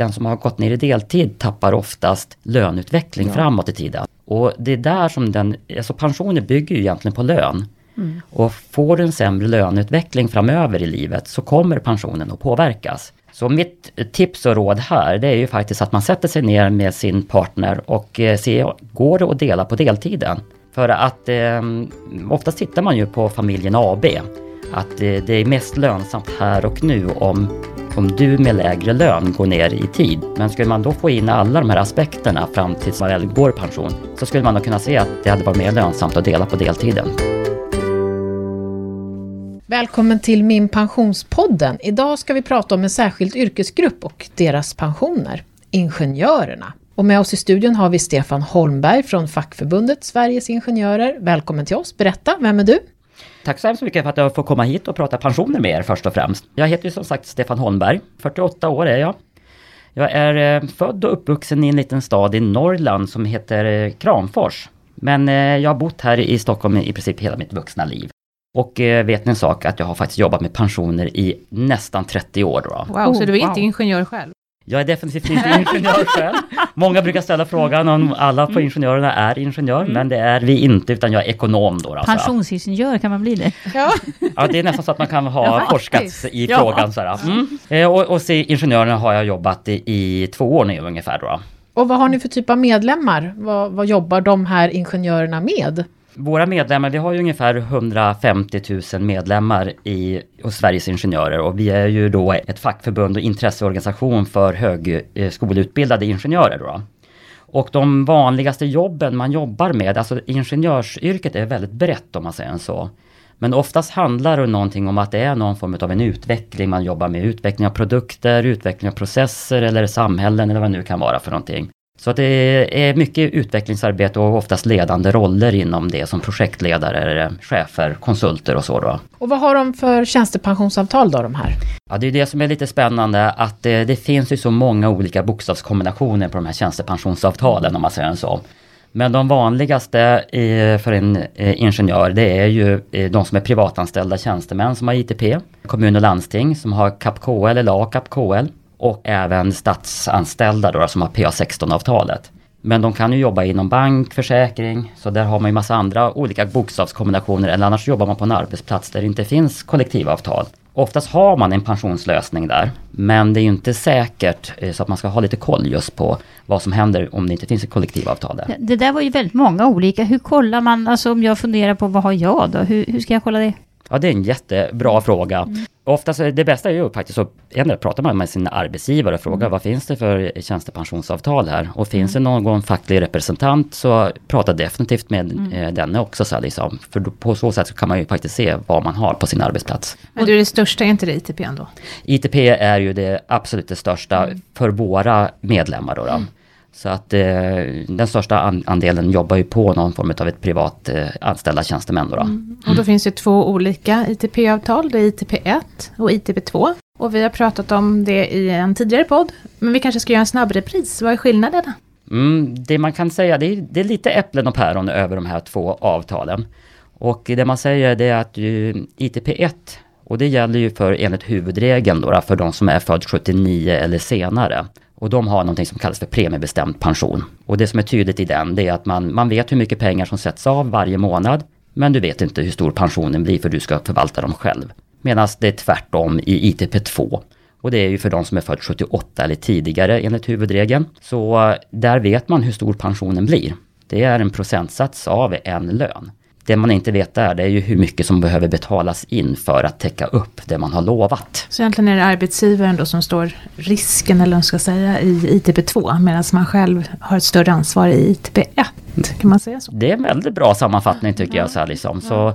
den som har gått ner i deltid tappar oftast löneutveckling ja. framåt i tiden. Och det är där som den, alltså pensioner bygger ju egentligen på lön. Mm. Och får du en sämre löneutveckling framöver i livet så kommer pensionen att påverkas. Så mitt tips och råd här det är ju faktiskt att man sätter sig ner med sin partner och eh, ser, går det att dela på deltiden? För att eh, oftast tittar man ju på familjen AB. Att det är mest lönsamt här och nu om, om du med lägre lön går ner i tid. Men skulle man då få in alla de här aspekterna fram tills man väl går i pension så skulle man då kunna se att det hade varit mer lönsamt att dela på deltiden. Välkommen till Min Pensionspodden. Idag ska vi prata om en särskild yrkesgrupp och deras pensioner, ingenjörerna. Och med oss i studion har vi Stefan Holmberg från fackförbundet Sveriges Ingenjörer. Välkommen till oss, berätta, vem är du? Tack så hemskt mycket för att jag får komma hit och prata pensioner med er först och främst. Jag heter ju som sagt Stefan Holmberg, 48 år är jag. Jag är eh, född och uppvuxen i en liten stad i Norrland som heter eh, Kramfors. Men eh, jag har bott här i Stockholm i princip hela mitt vuxna liv. Och vet ni en sak att jag har faktiskt jobbat med pensioner i nästan 30 år. Då. Wow, oh, så du är inte ingenjör själv? Jag är definitivt inte ingenjör själv. Många brukar ställa frågan om alla på mm. ingenjörerna är ingenjör, mm. men det är vi inte, utan jag är ekonom då. Alltså. Pensionsingenjör, kan man bli det? Ja. ja, det är nästan så att man kan ha ja, forskat i ja. frågan. Så mm. Eh, och, och se, ingenjörerna har jag jobbat i, i två år nu ungefär. Då. Och vad har ni för typ av medlemmar? Vad, vad jobbar de här ingenjörerna med? Våra medlemmar, vi har ju ungefär 150 000 medlemmar i, hos Sveriges Ingenjörer och vi är ju då ett fackförbund och intresseorganisation för högskoleutbildade eh, ingenjörer. Då. Och de vanligaste jobben man jobbar med, alltså ingenjörsyrket är väldigt brett om man säger så. Men oftast handlar det någonting om att det är någon form av en utveckling. Man jobbar med utveckling av produkter, utveckling av processer eller samhällen eller vad det nu kan vara för någonting. Så att det är mycket utvecklingsarbete och oftast ledande roller inom det som projektledare, chefer, konsulter och så då. Och vad har de för tjänstepensionsavtal då de här? Ja det är det som är lite spännande att det, det finns ju så många olika bokstavskombinationer på de här tjänstepensionsavtalen om man säger så. Men de vanligaste för en eh, ingenjör det är ju eh, de som är privatanställda tjänstemän som har ITP, kommun och landsting som har CAP-KL eller ACAP-KL och även statsanställda då, som har PA16-avtalet. Men de kan ju jobba inom bank, försäkring, så där har man ju massa andra olika bokstavskombinationer. Eller annars jobbar man på en arbetsplats där det inte finns kollektivavtal. Oftast har man en pensionslösning där, men det är ju inte säkert eh, så att man ska ha lite koll just på vad som händer om det inte finns ett kollektivavtal där. Det där var ju väldigt många olika. Hur kollar man, alltså om jag funderar på vad har jag då? Hur, hur ska jag kolla det? Ja, det är en jättebra fråga. Mm. Oftast, det bästa är ju faktiskt att prata med sin arbetsgivare och fråga mm. vad finns det för tjänstepensionsavtal här? Och finns mm. det någon facklig representant så prata definitivt med mm. eh, denne också. Så liksom. För på så sätt så kan man ju faktiskt se vad man har på sin arbetsplats. Men du, det största är inte det ITP ändå? ITP är ju det absolut det största mm. för våra medlemmar. Då, då. Så att eh, den största andelen jobbar ju på någon form av ett privat eh, anställda tjänstemän. Då, då. Mm. Och då finns det två olika ITP-avtal, det är ITP1 och ITP2. Och vi har pratat om det i en tidigare podd, men vi kanske ska göra en snabbrepris. Vad är skillnaderna? Mm, det man kan säga, det är, det är lite äpplen och päron över de här två avtalen. Och det man säger det är att ITP1 och det gäller ju för enligt huvudregeln då, för de som är född 79 eller senare. Och de har någonting som kallas för premiebestämd pension. Och det som är tydligt i den, det är att man, man vet hur mycket pengar som sätts av varje månad. Men du vet inte hur stor pensionen blir för du ska förvalta dem själv. Medan det är tvärtom i ITP2. Och det är ju för de som är född 78 eller tidigare enligt huvudregeln. Så eh, där vet man hur stor pensionen blir. Det är en procentsats av en lön. Det man inte vet där, det är ju hur mycket som behöver betalas in för att täcka upp det man har lovat. Så egentligen är det arbetsgivaren då som står risken, eller vad man ska säga, i ITP2, medan man själv har ett större ansvar i ITP1. Kan man säga så? Det är en väldigt bra sammanfattning tycker jag. Så liksom. så,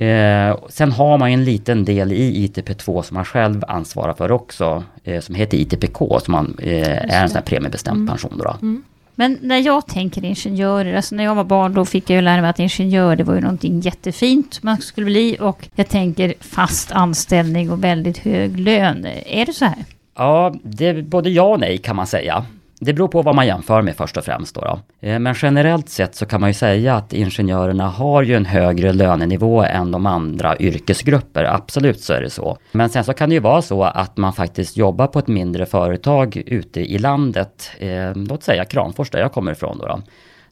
eh, sen har man en liten del i ITP2 som man själv ansvarar för också, eh, som heter ITPK, som man, eh, är en sån här premiebestämd mm. pension. Då. Mm. Men när jag tänker ingenjörer, alltså när jag var barn då fick jag ju lära mig att ingenjör det var ju någonting jättefint man skulle bli och jag tänker fast anställning och väldigt hög lön. Är det så här? Ja, det är både ja och nej kan man säga. Det beror på vad man jämför med först och främst. Då, då. Eh, men generellt sett så kan man ju säga att ingenjörerna har ju en högre lönenivå än de andra yrkesgrupper. Absolut så är det så. Men sen så kan det ju vara så att man faktiskt jobbar på ett mindre företag ute i landet. Eh, låt säga Kramfors där jag kommer ifrån. Då, då.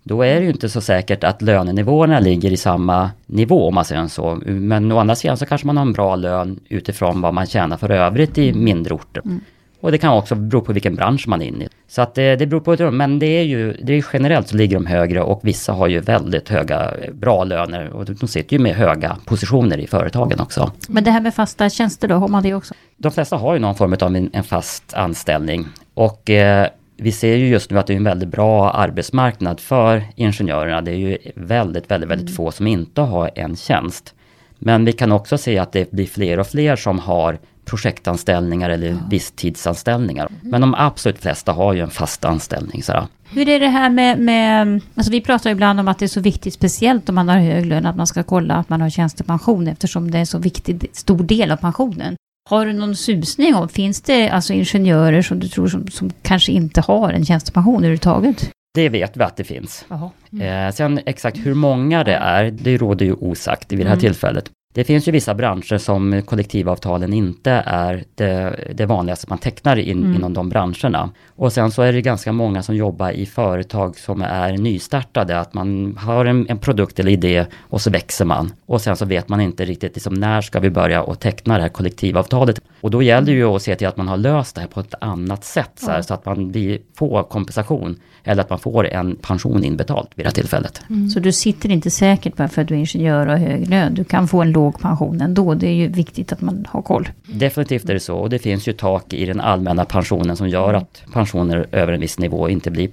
Då är det ju inte så säkert att lönenivåerna ligger i samma nivå om man säger så. Men å andra sidan så kanske man har en bra lön utifrån vad man tjänar för övrigt i mindre orter. Mm. Och det kan också bero på vilken bransch man är inne i. Så att det, det beror på ett rum, men det är ju det är generellt så ligger de högre och vissa har ju väldigt höga, bra löner och de sitter ju med höga positioner i företagen också. Men det här med fasta tjänster då, har man det också? De flesta har ju någon form av en, en fast anställning och eh, vi ser ju just nu att det är en väldigt bra arbetsmarknad för ingenjörerna. Det är ju väldigt, väldigt, väldigt mm. få som inte har en tjänst. Men vi kan också se att det blir fler och fler som har projektanställningar eller ja. visstidsanställningar. Mm. Men de absolut flesta har ju en fast anställning. Sådär. Hur är det här med, med, alltså vi pratar ibland om att det är så viktigt, speciellt om man har hög lön, att man ska kolla att man har tjänstepension eftersom det är en så viktig, stor del av pensionen. Har du någon susning om, finns det alltså ingenjörer som du tror som, som kanske inte har en tjänstepension överhuvudtaget? Det vet vi att det finns. Mm. Eh, sen exakt hur många det är, det råder ju osagt vid det här mm. tillfället. Det finns ju vissa branscher som kollektivavtalen inte är det, det vanligaste man tecknar in, mm. inom de branscherna. Och sen så är det ganska många som jobbar i företag som är nystartade, att man har en, en produkt eller idé och så växer man. Och sen så vet man inte riktigt liksom, när ska vi börja att teckna det här kollektivavtalet. Och då gäller det ju att se till att man har löst det här på ett annat sätt, så, här, så att man får kompensation eller att man får en pension inbetalt vid det här tillfället. Mm. Så du sitter inte säkert bara för att du är ingenjör och har hög lön, du kan få en låg pension ändå. Det är ju viktigt att man har koll. Definitivt är det så och det finns ju tak i den allmänna pensionen som gör att pensioner över en viss nivå inte blir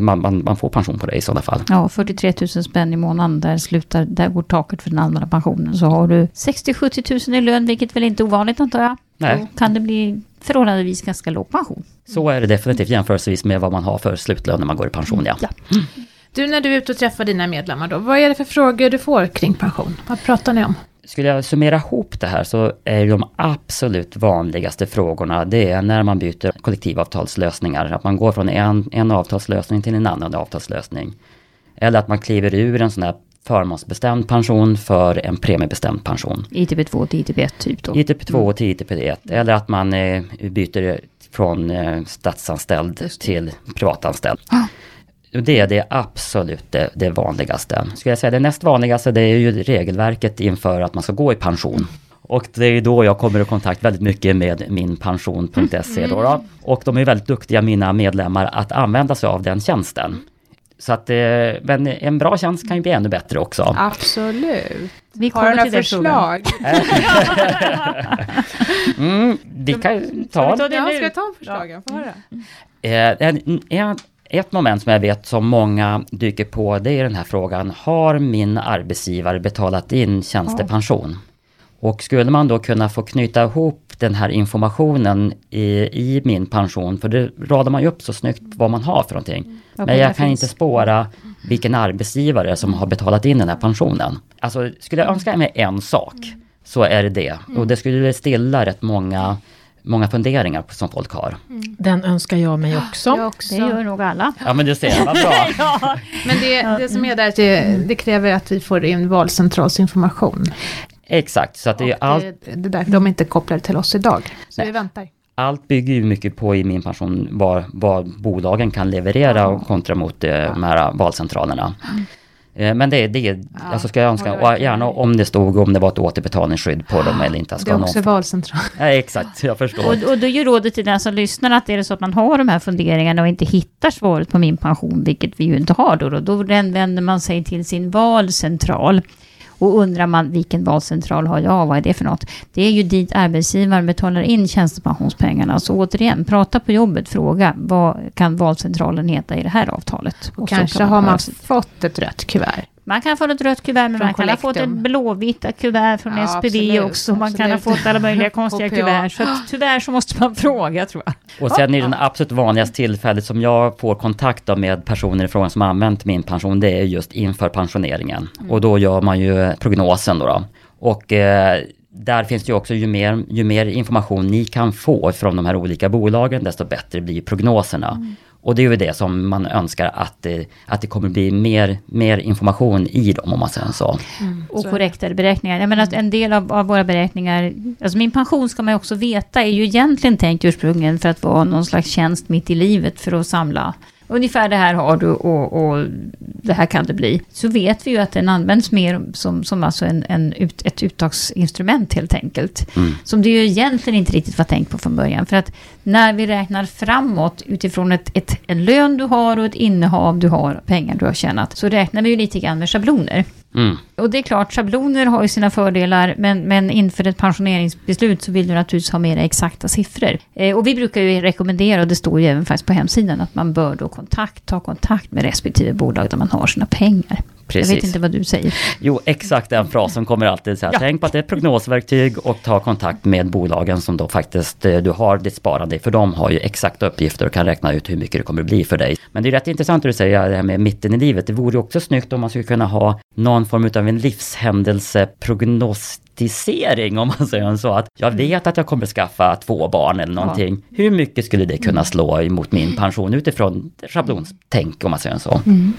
man, man, man, får pension på det i sådana fall. Ja, 43 000 spänn i månaden, där slutar, där går taket för den allmänna pensionen. Så har du 60-70 000 i lön, vilket väl inte är ovanligt antar jag. Nej. Då kan det bli förhållandevis ganska låg pension. Så är det definitivt jämförelsevis med vad man har för slutlön när man går i pension, ja. ja. Mm. Du, när du är ute och träffar dina medlemmar då, vad är det för frågor du får kring pension? Vad pratar ni om? Skulle jag summera ihop det här så är de absolut vanligaste frågorna det är när man byter kollektivavtalslösningar. Att man går från en, en avtalslösning till en annan avtalslösning. Eller att man kliver ur en sån här förmånsbestämd pension för en premiebestämd pension. ITP2 till ITP1 typ då? ITP2 till ITP1. Eller att man eh, byter från eh, statsanställd till privatanställd. Ah. Det är det absolut det, det vanligaste. Skulle jag säga det näst vanligaste det är ju regelverket inför att man ska gå i pension. Och det är då jag kommer i kontakt väldigt mycket med minpension.se. Då, då Och de är väldigt duktiga, mina medlemmar, att använda sig av den tjänsten. Så att, eh, men en bra tjänst kan ju bli ännu bättre också. Absolut. Vi Har du några förslag? mm, vi kan ta... Ska vi ta, det ska ta förslagen? Få höra. Eh, en, en, ett moment som jag vet som många dyker på det är den här frågan. Har min arbetsgivare betalat in tjänstepension? Och skulle man då kunna få knyta ihop den här informationen i, i min pension, för det radar man ju upp så snyggt vad man har för någonting. Mm. Men jag kan finns. inte spåra vilken arbetsgivare som har betalat in den här pensionen. Alltså skulle jag önska mig en sak, så är det det. Och det skulle stilla rätt många många funderingar som folk har. Mm. Den önskar jag mig också. Jag också. Det gör nog alla. Ja men du ser, vad bra. ja. Men det, det som är där, det, det kräver att vi får in valcentralsinformation. Exakt, så att det är allt... Det, det där, de är inte kopplade till oss idag, så Nej. vi väntar. Allt bygger ju mycket på i min pension vad, vad bolagen kan leverera ja. kontra mot eh, de här valcentralerna. Mm. Eh, men det, det ja, alltså ska jag önska, och gärna om det stod om det var ett återbetalningsskydd på dem eller inte. Ska det är också någon... valcentral. Ja, exakt, jag förstår. Och, och då är ju rådet till den som lyssnar att är det så att man har de här funderingarna och inte hittar svaret på min pension, vilket vi ju inte har då, då, då vänder man sig till sin valcentral. Och undrar man vilken valcentral har jag, vad är det för något? Det är ju dit arbetsgivaren betalar in tjänstepensionspengarna. Så återigen, prata på jobbet, fråga vad kan valcentralen heta i det här avtalet? Och, och kanske har man fått ett rött kuvert. Man kan få ett rött kuvert, men man kan ha fått ett blåvita kuvert från ja, SPV absolut, också. Man absolut. kan ha fått alla möjliga konstiga kuvert. Så att, tyvärr så måste man fråga, tror jag. Och sen är det absolut vanligaste tillfället som jag får kontakt med personer i frågan som använt min pension, det är just inför pensioneringen. Mm. Och då gör man ju prognosen då. då. Och eh, där finns det ju också, ju mer, ju mer information ni kan få från de här olika bolagen, desto bättre blir prognoserna. Mm. Och det är ju det som man önskar att det, att det kommer bli mer, mer information i dem om man säger så. Mm. Och korrektare beräkningar. Jag menar att en del av, av, våra beräkningar, alltså min pension ska man ju också veta, är ju egentligen tänkt ursprungligen för att vara någon slags tjänst mitt i livet för att samla ungefär det här har du och, och, det här kan det bli. Så vet vi ju att den används mer som, som alltså en, en ut, ett uttagsinstrument helt enkelt. Mm. Som det ju egentligen inte riktigt var tänkt på från början. För att när vi räknar framåt utifrån ett, ett, en lön du har och ett innehav du har, pengar du har tjänat, så räknar vi ju lite grann med schabloner. Mm. Och det är klart, schabloner har ju sina fördelar, men, men inför ett pensioneringsbeslut så vill du naturligtvis ha mer exakta siffror. Eh, och vi brukar ju rekommendera, och det står ju även faktiskt på hemsidan, att man bör då kontakt, ta kontakt med respektive bolag där man har sina pengar. Precis. Jag vet inte vad du säger. Jo, exakt den frasen kommer alltid säga. Ja. Tänk på att det är ett prognosverktyg och ta kontakt med bolagen som då faktiskt eh, du har ditt sparande För de har ju exakta uppgifter och kan räkna ut hur mycket det kommer bli för dig. Men det är rätt intressant att du säger det här med mitten i livet. Det vore också snyggt om man skulle kunna ha någon form av en livshändelseprognostisering om man säger så. Att jag vet att jag kommer skaffa två barn eller någonting. Ja. Hur mycket skulle det kunna slå emot min pension utifrån schablontänk om man säger så. Mm.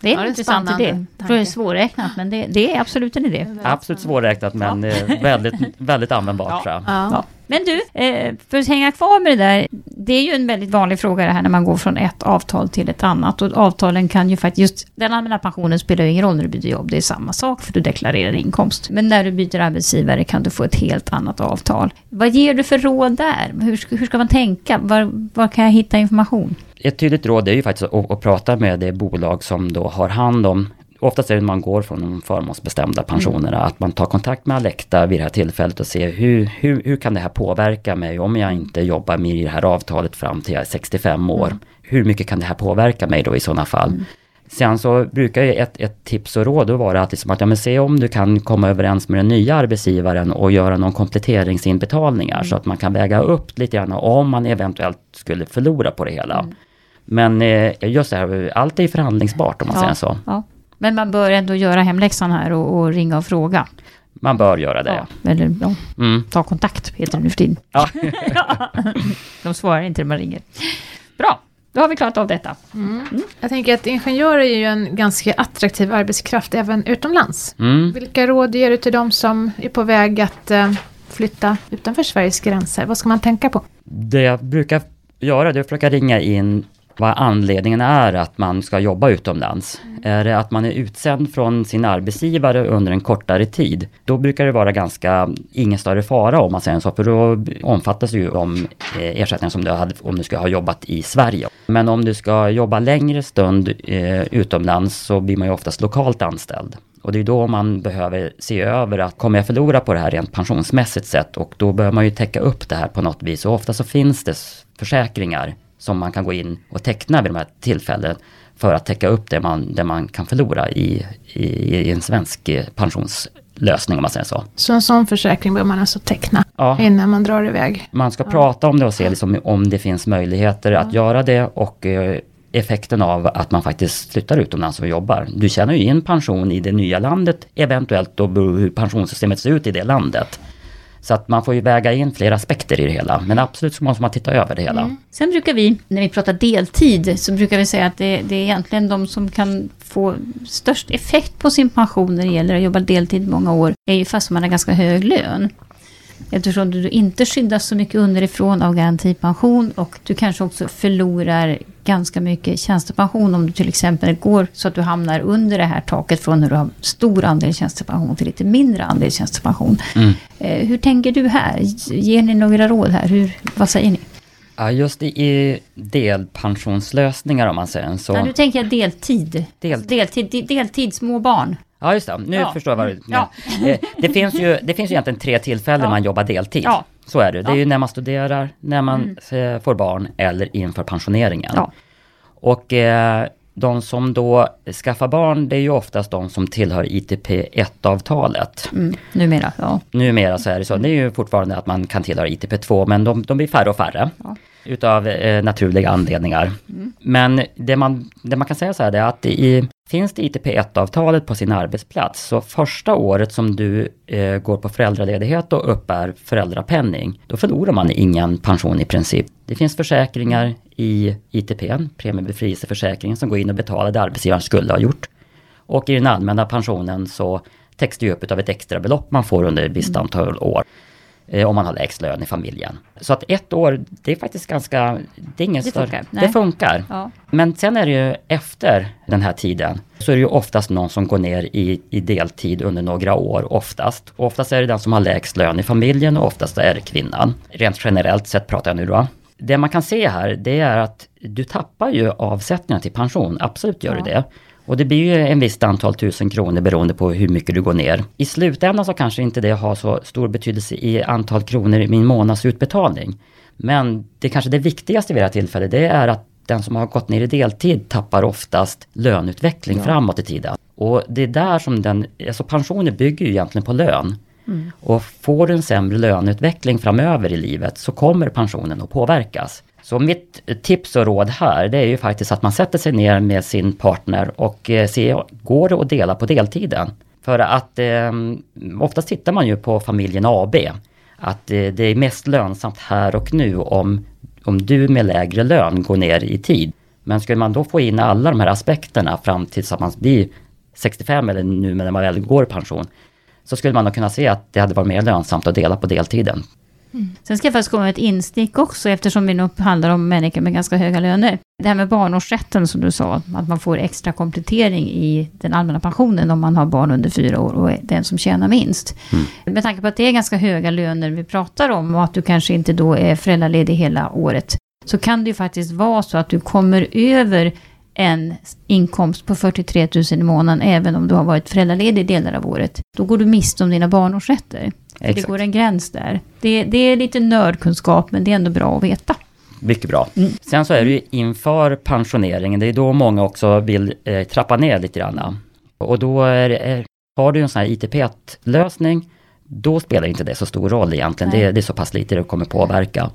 Det är en ja, intressant idé. Det är svårräknat men det, det, är absolut en idé. Absolut svårräknat men ja. väldigt, väldigt användbart ja. tror jag. Ja. Men du, eh, för att hänga kvar med det där. Det är ju en väldigt vanlig fråga det här när man går från ett avtal till ett annat. Och avtalen kan ju faktiskt, just den allmänna pensionen spelar ju ingen roll när du byter jobb. Det är samma sak för du deklarerar inkomst. Men när du byter arbetsgivare kan du få ett helt annat avtal. Vad ger du för råd där? Hur, hur ska man tänka? Var, var kan jag hitta information? Ett tydligt råd är ju faktiskt att, att prata med det bolag som då har hand om Oftast är det när man går från de förmånsbestämda pensionerna, mm. att man tar kontakt med Alecta vid det här tillfället och ser hur, hur, hur kan det här påverka mig om jag inte jobbar med det här avtalet fram till jag är 65 år. Mm. Hur mycket kan det här påverka mig då i sådana fall? Mm. Sen så brukar ju ett, ett tips och råd då vara att, liksom att ja, men se om du kan komma överens med den nya arbetsgivaren och göra någon kompletteringsinbetalningar mm. så att man kan väga upp lite grann om man eventuellt skulle förlora på det hela. Mm. Men eh, just det här, allt är ju förhandlingsbart om man ja, säger så. Ja. Men man bör ändå göra hemläxan här och, och ringa och fråga. Man bör göra det. Ja, eller ja, mm. ta kontakt heter det nu för tiden. Ja. De svarar inte när man ringer. Bra, då har vi klarat av detta. Mm. Mm. Jag tänker att ingenjörer är ju en ganska attraktiv arbetskraft även utomlands. Mm. Vilka råd ger du till de som är på väg att uh, flytta utanför Sveriges gränser? Vad ska man tänka på? Det jag brukar göra det är att försöka ringa in vad anledningen är att man ska jobba utomlands. Mm. Är det att man är utsänd från sin arbetsgivare under en kortare tid, då brukar det vara ganska ingen större fara om man säger så, för då omfattas ju de eh, ersättningar som du hade om du ska ha jobbat i Sverige. Men om du ska jobba längre stund eh, utomlands så blir man ju oftast lokalt anställd. Och det är då man behöver se över att kommer jag förlora på det här rent pensionsmässigt sett och då behöver man ju täcka upp det här på något vis och ofta så finns det försäkringar som man kan gå in och teckna vid de här tillfällena för att täcka upp det man, det man kan förlora i, i, i en svensk pensionslösning om man säger så. Så en sån försäkring bör man alltså teckna ja. innan man drar iväg? Man ska ja. prata om det och se liksom om det finns möjligheter ja. att göra det och eh, effekten av att man faktiskt flyttar utomlands och jobbar. Du tjänar ju in pension i det nya landet, eventuellt då hur pensionssystemet ser ut i det landet. Så att man får ju väga in flera aspekter i det hela. Men absolut så måste man titta över det hela. Mm. Sen brukar vi, när vi pratar deltid, så brukar vi säga att det, det, är egentligen de som kan få störst effekt på sin pension när det gäller att jobba deltid många år, är ju fast man har ganska hög lön. Eftersom du inte skyddas så mycket underifrån av garantipension och du kanske också förlorar ganska mycket tjänstepension om du till exempel går så att du hamnar under det här taket från när du har stor andel tjänstepension till lite mindre andel tjänstepension. Mm. Eh, hur tänker du här? Ger ni några råd här? Hur, vad säger ni? Ja, just i delpensionslösningar om man säger så. Ja, nu tänker jag deltid. Del... Deltid, deltid, små barn. Ja, just det. Nu ja. förstår jag vad du ja. Eh, det, finns ju, det finns ju egentligen tre tillfällen ja. man jobbar deltid. Ja. Så är det. Det är ju när man studerar, när man mm. får barn eller inför pensioneringen. Ja. Och eh, de som då skaffar barn, det är ju oftast de som tillhör ITP 1-avtalet. Mm, numera, ja. Numera så är det så. Det är ju fortfarande att man kan tillhöra ITP 2, men de, de blir färre och färre. Ja. Utav eh, naturliga anledningar. Mm. Men det man, det man kan säga så här är att i, finns det ITP 1-avtalet på sin arbetsplats, så första året som du eh, går på föräldraledighet och uppbär föräldrapenning, då förlorar man ingen pension i princip. Det finns försäkringar i ITP, premiebefrielseförsäkringen, som går in och betalar det arbetsgivaren skulle ha gjort. Och i den allmänna pensionen så täcks det upp av ett extra belopp man får under ett visst antal år. Eh, om man har lägst lön i familjen. Så att ett år, det är faktiskt ganska... Det är ingen Det större... funkar. Det funkar. Ja. Men sen är det ju efter den här tiden så är det ju oftast någon som går ner i, i deltid under några år oftast. Och oftast är det den som har lägst lön i familjen och oftast är det kvinnan. Rent generellt sett pratar jag nu då. Det man kan se här det är att du tappar ju avsättningar till pension, absolut gör Ja. du det. Och det blir ju en visst antal tusen kronor beroende på hur mycket du går ner. I slutändan så kanske inte det har så stor betydelse i antal kronor i min månadsutbetalning. Men det kanske det viktigaste vid det här tillfället det är att den som har gått ner i deltid tappar oftast löneutveckling framåt i tiden. Och det är där som den, alltså pensioner bygger ju egentligen på lön. Och får du en sämre löneutveckling framöver i livet så kommer pensionen att påverkas. Så mitt tips och råd här det är ju faktiskt att man sätter sig ner med sin partner och eh, ser, går det att dela på deltiden? För att eh, oftast tittar man ju på familjen AB. Att eh, det är mest lönsamt här och nu om, om du med lägre lön går ner i tid. Men skulle man då få in alla de här aspekterna fram tills att man blir 65 eller nu när man väl går i pension. Så skulle man då kunna se att det hade varit mer lönsamt att dela på deltiden. Sen ska jag faktiskt komma med ett instick också, eftersom vi nu handlar om människor med ganska höga löner. Det här med barnårsrätten som du sa, att man får extra komplettering i den allmänna pensionen om man har barn under fyra år och är den som tjänar minst. Med tanke på att det är ganska höga löner vi pratar om och att du kanske inte då är föräldraledig hela året, så kan det ju faktiskt vara så att du kommer över en inkomst på 43 000 i månaden även om du har varit föräldraledig delar av året. Då går du miste om dina barnårsrätter. Det går en gräns där. Det, det är lite nördkunskap, men det är ändå bra att veta. Mycket bra. Sen så är det ju inför pensioneringen, det är då många också vill eh, trappa ner lite grann. Och då är, är, har du en sån här ITP-lösning, då spelar inte det så stor roll egentligen. Det, det är så pass lite det kommer påverka.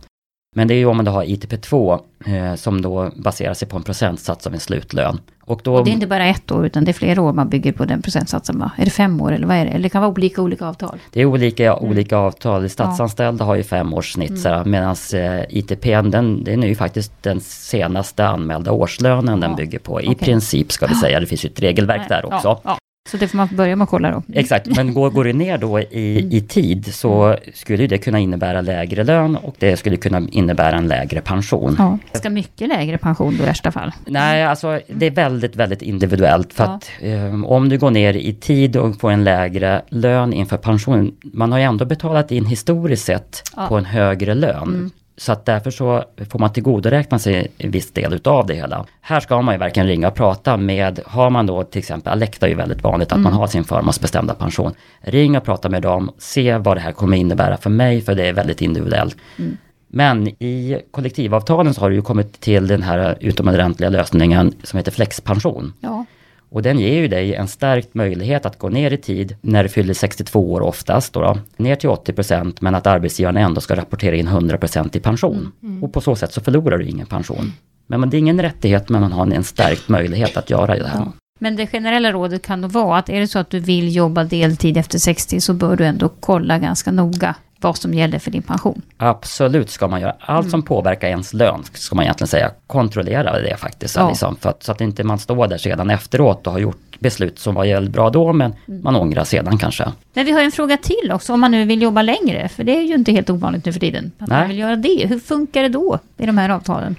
Men det är ju om man då har ITP2 eh, som då baserar sig på en procentsats av en slutlön. Och då, Och det är inte bara ett år, utan det är flera år man bygger på den procentsatsen. Va? Är det fem år eller vad är det? Eller det kan vara olika olika avtal. Det är olika, olika avtal. Statsanställda har ju fem års snitt Mm. medan eh, ITP den, den är ju faktiskt den senaste anmälda årslönen den Ja. bygger på. I Okej. princip ska vi säga, det finns ju ett regelverk där Ja, också. Ja, Så det får man börja med att kolla då. Exakt, men går, går det ner då i, i tid så skulle det kunna innebära lägre lön och det skulle kunna innebära en lägre pension. Ja. Ganska mycket lägre pension då i värsta fall. Nej, alltså det är väldigt, väldigt individuellt. För Ja. att eh, om du går ner i tid och får en lägre lön inför pensionen, man har ju ändå betalat in historiskt sett Ja. på en högre lön. Så att därför så får man tillgodoräkna sig en viss del utav det hela. Här ska man ju verkligen ringa och prata med, har man då till exempel, Alecta är ju väldigt vanligt att man har sin förmånsbestämda pension. Ring och prata med dem, se vad det här kommer innebära för mig, för det är väldigt individuellt. Men i kollektivavtalen så har det ju kommit till den här utomordentliga lösningen som heter flexpension. Ja. Och den ger ju dig en stärkt möjlighet att gå ner i tid när du fyller 62 år oftast. Då, då ner till 80% men att arbetsgivaren ändå ska rapportera in 100% i pension. Och på så sätt så förlorar du ingen pension. Men men det är ingen rättighet men man har en stärkt möjlighet att göra det här. Ja. Men det generella rådet kan då vara att är det så att du vill jobba deltid efter 60 så bör du ändå kolla ganska noga vad som gäller för din pension. Absolut ska man göra. Allt som påverkar ens lön ska man egentligen säga. Kontrollera det faktiskt. Ja. Liksom, att, så att inte man står där sedan efteråt och har gjort beslut som var väldigt bra då men man ångrar sedan kanske. Men vi har en fråga till också, om man nu vill jobba längre, för det är ju inte helt ovanligt nu för tiden. Att man Nej. vill göra det. Hur funkar det då i de här avtalen?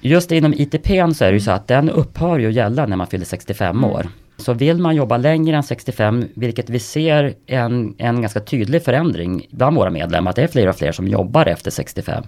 Just inom ITP så är det ju så att den upphör ju att gälla när man fyller 65 år. Så vill man jobba längre än 65, vilket vi ser en, en ganska tydlig förändring bland våra medlemmar, att det är fler och fler som jobbar efter 65.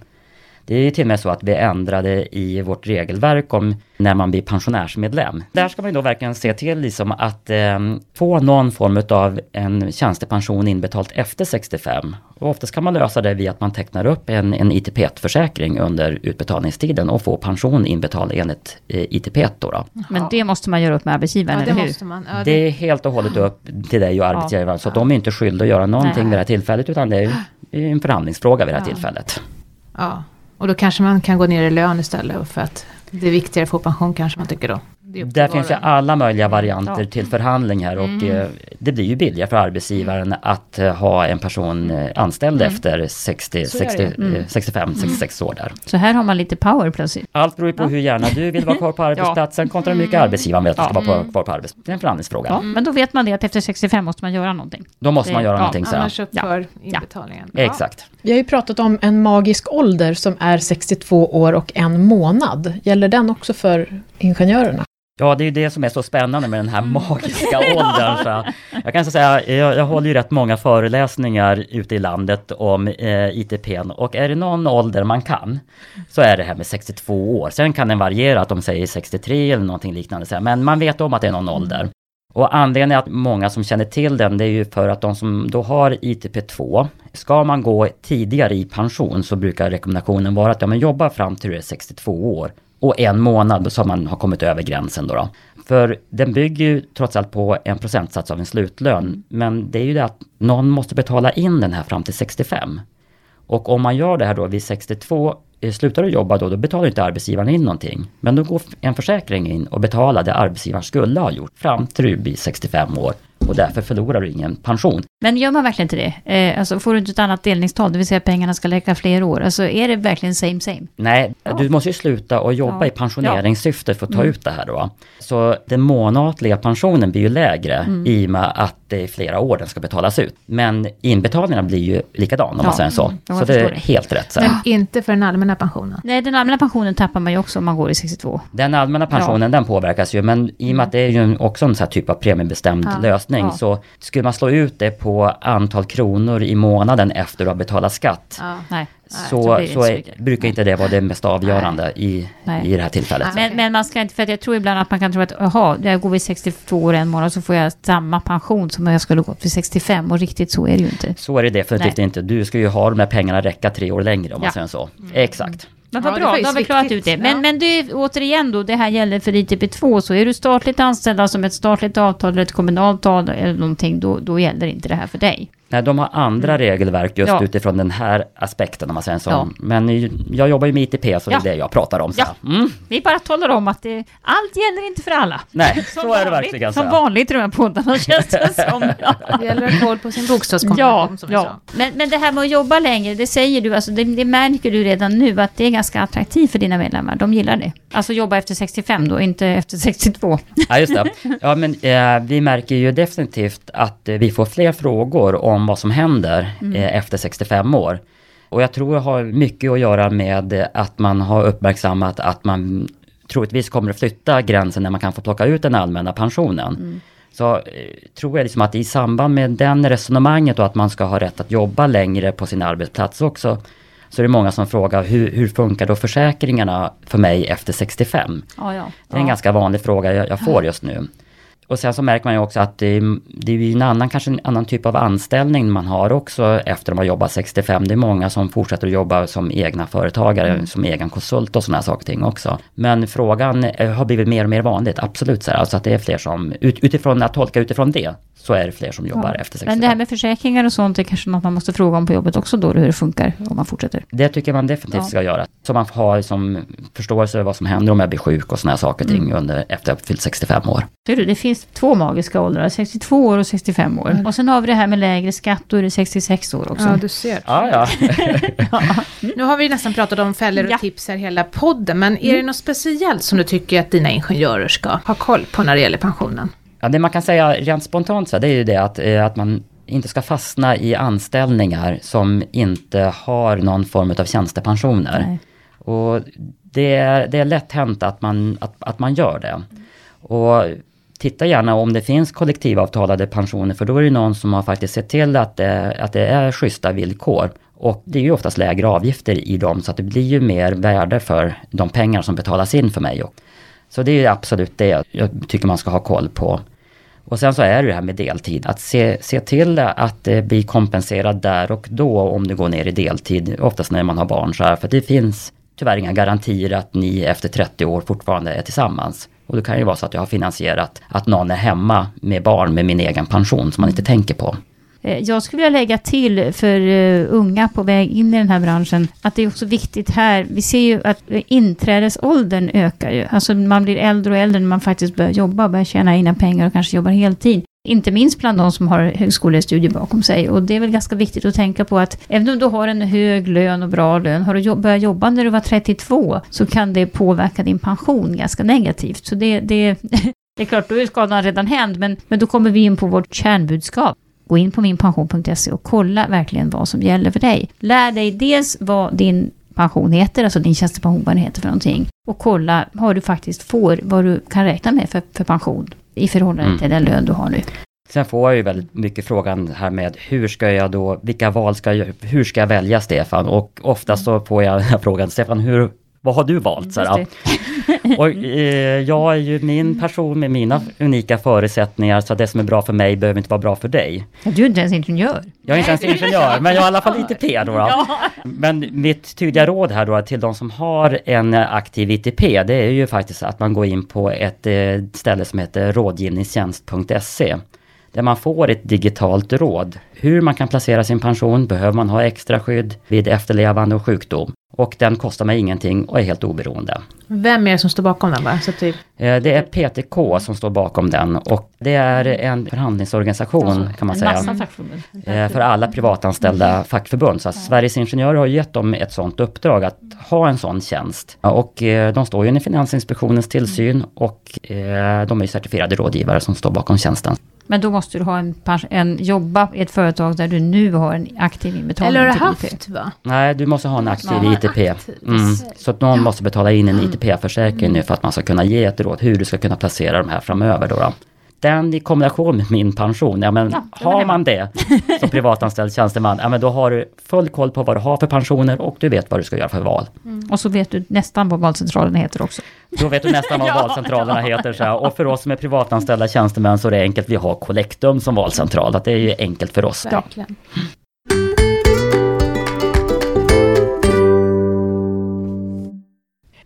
Det är till och med så att vi ändrade i vårt regelverk om när man blir pensionärsmedlem. Där ska man ju då verkligen se till liksom att eh, få någon form av en tjänstepension inbetalt efter 65. Och oftast kan man lösa det via att man tecknar upp en, en ITP-försäkring under utbetalningstiden och få pension inbetald enligt eh, ITP då. då. Men det måste man göra upp med arbetsgivaren, Ja, det eller hur? måste man. Ja, Det är helt och hållet upp till dig och arbetsgivaren. Så att de är inte skyldiga att göra någonting Nej. vid det här tillfället utan det är en förhandlingsfråga vid det här Ja. tillfället. ja. Och då kanske man kan gå ner i lön istället för att det är viktigare att få pension kanske man tycker då. Där finns ju alla möjliga varianter Ja. till förhandling här och Mm. eh, det blir ju billigare för arbetsgivaren att eh, ha en person eh, anställd efter 60, Mm. Det 60, ju. eh, 65, 66 år där. Så här har man lite power plötsligt. Allt beror ju på hur gärna du vill vara kvar på arbetsplatsen kontra hur mycket arbetsgivaren vill att du ska vara på, kvar på arbetsplatsen. Det är en förhandlingsfråga. Ja, men då vet man det att efter 65 måste man göra någonting. Då måste man göra ja, någonting så. Annars upphör Ja. inbetalningen. Exakt. Vi har ju pratat om en magisk ålder som är 62 år och en månad. Gäller den också för ingenjörerna? Ja, det är ju det som är så spännande med den Mm. här magiska åldern. Så jag kan så säga, jag, jag håller ju rätt många föreläsningar ute i landet om eh, ITPn och är det någon ålder man kan så är det här med 62 år. Sen kan den variera, att de säger 63 eller någonting liknande. Men man vet om att det är någon ålder. Och anledningen att många som känner till den, det är ju för att de som då har ITP2, ska man gå tidigare i pension så brukar rekommendationen vara att ja, men jobba fram till du är 62 år och en månad så man har kommit över gränsen då. då. För den bygger ju trots allt på en procentsats av en slutlön. Men det är ju det att någon måste betala in den här fram till 65. Och om man gör det här då vid 62, eh, slutar du jobba då, då betalar inte arbetsgivaren in någonting. Men då går en försäkring in och betalar det arbetsgivaren skulle ha gjort fram till du blir 65 år. Och därför förlorar du ingen pension. Men gör man verkligen inte det? Eh, alltså får du inte ett annat delningstal, det vill säga att pengarna ska räcka fler år? Alltså är det verkligen same same? Nej, du måste ju sluta och jobba Ja. i pensioneringssyfte för att ta ut det här då. Så den månatliga pensionen blir ju lägre i och med att det är flera år den ska betalas ut. Men inbetalningarna blir ju likadan om Ja. man säger så. Ja, jag så det är det. helt rätt. Så. Men inte för den allmänna pensionen. Nej, den allmänna pensionen tappar man ju också om man går i 62. Den allmänna pensionen den påverkas ju men i och med att det är ju också en sån här typ av premiebestämd Ja. lösning Ja. så skulle man slå ut det på antal kronor i månaden efter du har betalat skatt Ja. Nej. så, så är, mycket. brukar inte det vara det mest avgörande i, Nej. i det här tillfället. Men, men man ska inte, för att jag tror ibland att man kan tro att, jaha, jag går vid 62 år en månad så får jag samma pension som om jag skulle gått vid 65 och riktigt så är det ju inte. Så är det definitivt Nej. inte. Du ska ju ha de här pengarna räcka tre år längre om man Ja. säger så. Exakt. Men Ja, vad det bra, då har vi klarat viktigt. ut det. Men, Ja. men det, återigen då, det här gäller för ITP2, så är du statligt anställd, alltså med ett statligt avtal eller ett kommunalt avtal eller någonting, då, då gäller inte det här för dig. Nej, de har andra regelverk just Mm. Ja. utifrån den här aspekten om man säger så. Ja. Men jag jobbar ju med ITP så Ja. det är det jag pratar om. Så. Ja. Mm. Vi bara talar om att det, allt gäller inte för alla. Nej, Som så är det vanligt- verkligen. Som Så. vanligt i de här poddarna känns det som. Ja. Det gäller att koll på sin bokstavskombination Ja, som ja. Men, men det här med att jobba längre, det säger du, alltså det, det märker du redan nu att det är ganska attraktivt för dina medlemmar. De gillar det. Alltså jobba efter 65 då, inte efter 62. Ja, just det. Ja, men eh, vi märker ju definitivt att eh, vi får fler frågor om vad som händer Mm. eh, efter 65 år. Och jag tror det har mycket att göra med att man har uppmärksammat att man troligtvis kommer att flytta gränsen när man kan få plocka ut den allmänna pensionen. Mm. Så eh, tror jag liksom att i samband med den resonemanget och att man ska ha rätt att jobba längre på sin arbetsplats också, så är det många som frågar hur, hur funkar då försäkringarna för mig efter 65? Ja, ja. Det är en ganska vanlig fråga jag, jag får just nu. Och sen så märker man ju också att det, är- det är ju en annan, kanske en annan typ av anställning man har också efter de har jobbat 65. Det är många som fortsätter att jobba som egna företagare, som egen konsult och sådana saker ting också. Men frågan eh, har blivit mer och mer vanligt, absolut så här. Alltså att det är fler som, ut, utifrån att tolka utifrån det, så är det fler som jobbar Ja. efter 65. Men det här med försäkringar och sånt är kanske något man måste fråga om på jobbet också då, hur det funkar om man fortsätter. Det tycker man definitivt Ja. ska göra. Så man har som förståelse för vad som händer om jag blir sjuk och sådana saker och ting under, efter jag fyllt 65 år. Du, det finns två magiska åldrar, 62 år och 65 år. Och sen har vi det här med lägre skatt, då är det 66 år också. Ja, du ser. Ja, ja. Nu har vi nästan pratat om fällor och Ja. tips här hela podden, men är det något speciellt som du tycker att dina ingenjörer ska ha koll på när det gäller pensionen? Ja, det man kan säga rent spontant så det är ju det att, eh, att man inte ska fastna i anställningar som inte har någon form av tjänstepensioner. Nej. Och det är, det är lätt hänt att man, att, att man gör det. Och titta gärna om det finns kollektivavtalade pensioner för då är det någon som har faktiskt sett till att det, att det är schyssta villkor. Och det är ju oftast lägre avgifter i dem så att det blir ju mer värde för de pengar som betalas in för mig. Så det är ju absolut det jag tycker man ska ha koll på. Och sen så är det det här med deltid, att se, se till att det blir kompenserad där och då om du går ner i deltid, oftast när man har barn så här, för det finns tyvärr inga garantier att ni efter 30 år fortfarande är tillsammans. Och det kan ju vara så att jag har finansierat att någon är hemma med barn med min egen pension som man inte tänker på. Eh, jag skulle vilja lägga till för eh, unga på väg in i den här branschen att det är också viktigt här. Vi ser ju att eh, inträdesåldern ökar ju. Alltså man blir äldre och äldre när man faktiskt börjar jobba, börjar tjäna egna pengar och kanske jobbar heltid. Inte minst bland de som har högskolestudier bakom sig. Och det är väl ganska viktigt att tänka på att även om du har en hög lön och bra lön, har du börjat jobba när du var 32 så kan det påverka din pension ganska negativt. Så det, det, det är klart, då är skadan redan händ, men, men då kommer vi in på vårt kärnbudskap. Gå in på minpension.se och kolla verkligen vad som gäller för dig. Lär dig dels vad din pension heter, alltså din tjänstepension, vad den heter för någonting. Och kolla vad du faktiskt får, vad du kan räkna med för, för pension i förhållande mm. till den lön du har nu. Sen får jag ju väldigt mycket frågan här med hur ska jag då, vilka val ska jag, hur ska jag välja Stefan? Och ofta så får jag frågan, Stefan hur, vad har du valt? Så här, och, eh, jag är ju min person med mina unika förutsättningar så det som är bra för mig behöver inte vara bra för dig. Du är inte ens ingenjör. Jag är inte ens ingenjör, men jag har i alla fall ITP då. då. Men mitt tydliga råd här då till de som har en aktiv ITP, det är ju faktiskt att man går in på ett eh, ställe som heter rådgivningstjänst.se där man får ett digitalt råd. Hur man kan placera sin pension, behöver man ha extra skydd vid efterlevande och sjukdom. Och den kostar mig ingenting och är helt oberoende. Vem är det som står bakom den? Bara? Så typ... Det är PTK som står bakom den och det är en förhandlingsorganisation kan man säga. Eh, för alla privatanställda fackförbund. Så Sveriges Ingenjörer har gett dem ett sådant uppdrag att ha en sån tjänst. Och eh, de står ju under Finansinspektionens tillsyn och de är certifierade rådgivare som står bakom tjänsten. Men då måste du ha en, en, jobba i ett företag där du nu har en aktiv inbetalning Eller har du haft va? Nej, du måste ha en aktiv ja, ITP. Mm. Så att någon ja. måste betala in en ITP-försäkring mm. nu för att man ska kunna ge ett råd hur du ska kunna placera de här framöver. Då, då den i kombination med min pension, ja men ja, har man det som privatanställd tjänsteman, ja men då har du full koll på vad du har för pensioner och du vet vad du ska göra för val. Mm. Och så vet du nästan vad valcentralen heter också. Då vet du nästan vad ja, valcentralerna ja. heter. Så här. Och för oss som är privatanställda tjänstemän så är det enkelt, vi har Collectum som valcentral, att det är ju enkelt för oss. Verkligen.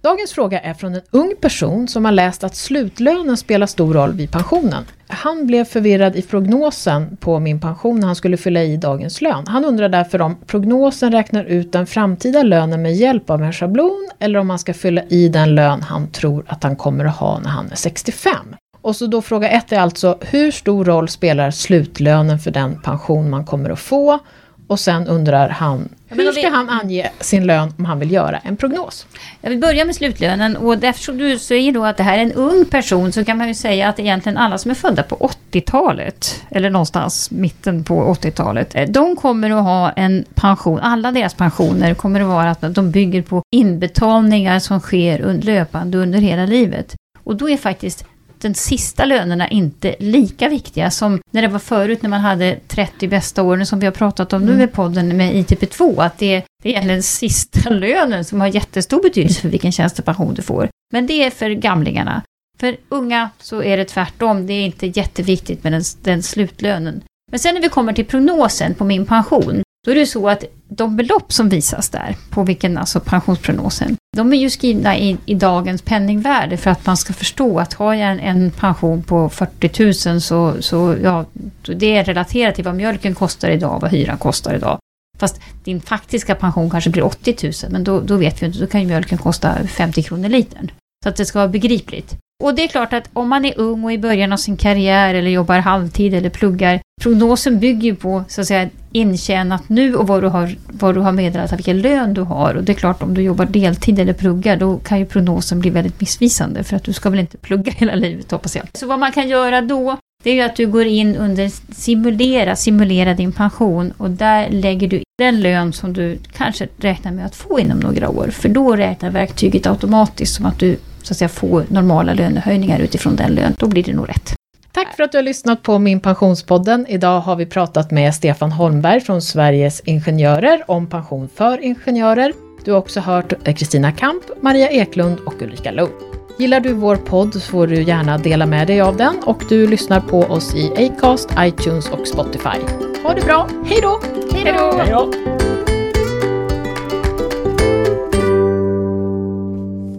Dagens fråga är från en ung person som har läst att slutlönen spelar stor roll vid pensionen. Han blev förvirrad i prognosen på min pension när han skulle fylla i dagens lön. Han undrar därför om prognosen räknar ut den framtida lönen med hjälp av en schablon eller om han ska fylla i den lön han tror att han kommer att ha när han är 65. Och så då fråga ett är alltså, hur stor roll spelar slutlönen för den pension man kommer att få? Och sen undrar han, hur ska han ange sin lön om han vill göra en prognos? Jag vill börja med slutlönen och eftersom du säger då att det här är en ung person så kan man ju säga att egentligen alla som är födda på 80-talet eller någonstans mitten på 80-talet, eh, de kommer att ha en pension, alla deras pensioner kommer att vara att de bygger på inbetalningar som sker löpande under hela livet. Och då är faktiskt den sista lönerna inte lika viktiga som när det var förut när man hade 30 bästa åren som vi har pratat om mm. nu i podden med ITP2. Att det, det är den sista lönen som har jättestor betydelse för vilken tjänstepension du får. Men det är för gamlingarna. För unga så är det tvärtom. Det är inte jätteviktigt med den, den slutlönen. Men sen när vi kommer till prognosen på min pension, då är det så att de belopp som visas där, på vilken, alltså pensionsprognosen, de är ju skrivna i, i dagens penningvärde för att man ska förstå att har jag en, en pension på 40 000 så, så ja, det är relaterat till vad mjölken kostar idag och vad hyran kostar idag. Fast din faktiska pension kanske blir 80 000, men då, då vet vi inte, då kan ju mjölken kosta 50 kronor litern. Så att det ska vara begripligt. Och det är klart att om man är ung och i början av sin karriär eller jobbar halvtid eller pluggar, prognosen bygger ju på så att säga intjänat nu och vad du har, vad du har meddelat, vilken lön du har. Och det är klart om du jobbar deltid eller pluggar, då kan ju prognosen bli väldigt missvisande för att du ska väl inte plugga hela livet hoppas jag. Så vad man kan göra då, det är ju att du går in under simulera, simulera din pension och där lägger du den lön som du kanske räknar med att få inom några år. För då räknar verktyget automatiskt som att du så att säga, får normala lönehöjningar utifrån den lön. Då blir det nog rätt. Tack för att du har lyssnat på Min Pensionspodden. Idag har vi pratat med Stefan Holmberg från Sveriges Ingenjörer om pension för ingenjörer. Du har också hört Kristina Kamp, Maria Eklund och Ulrika Lund. Gillar du vår podd så får du gärna dela med dig av den och du lyssnar på oss i Acast, iTunes och Spotify. Ha det bra, hej då! Hej då!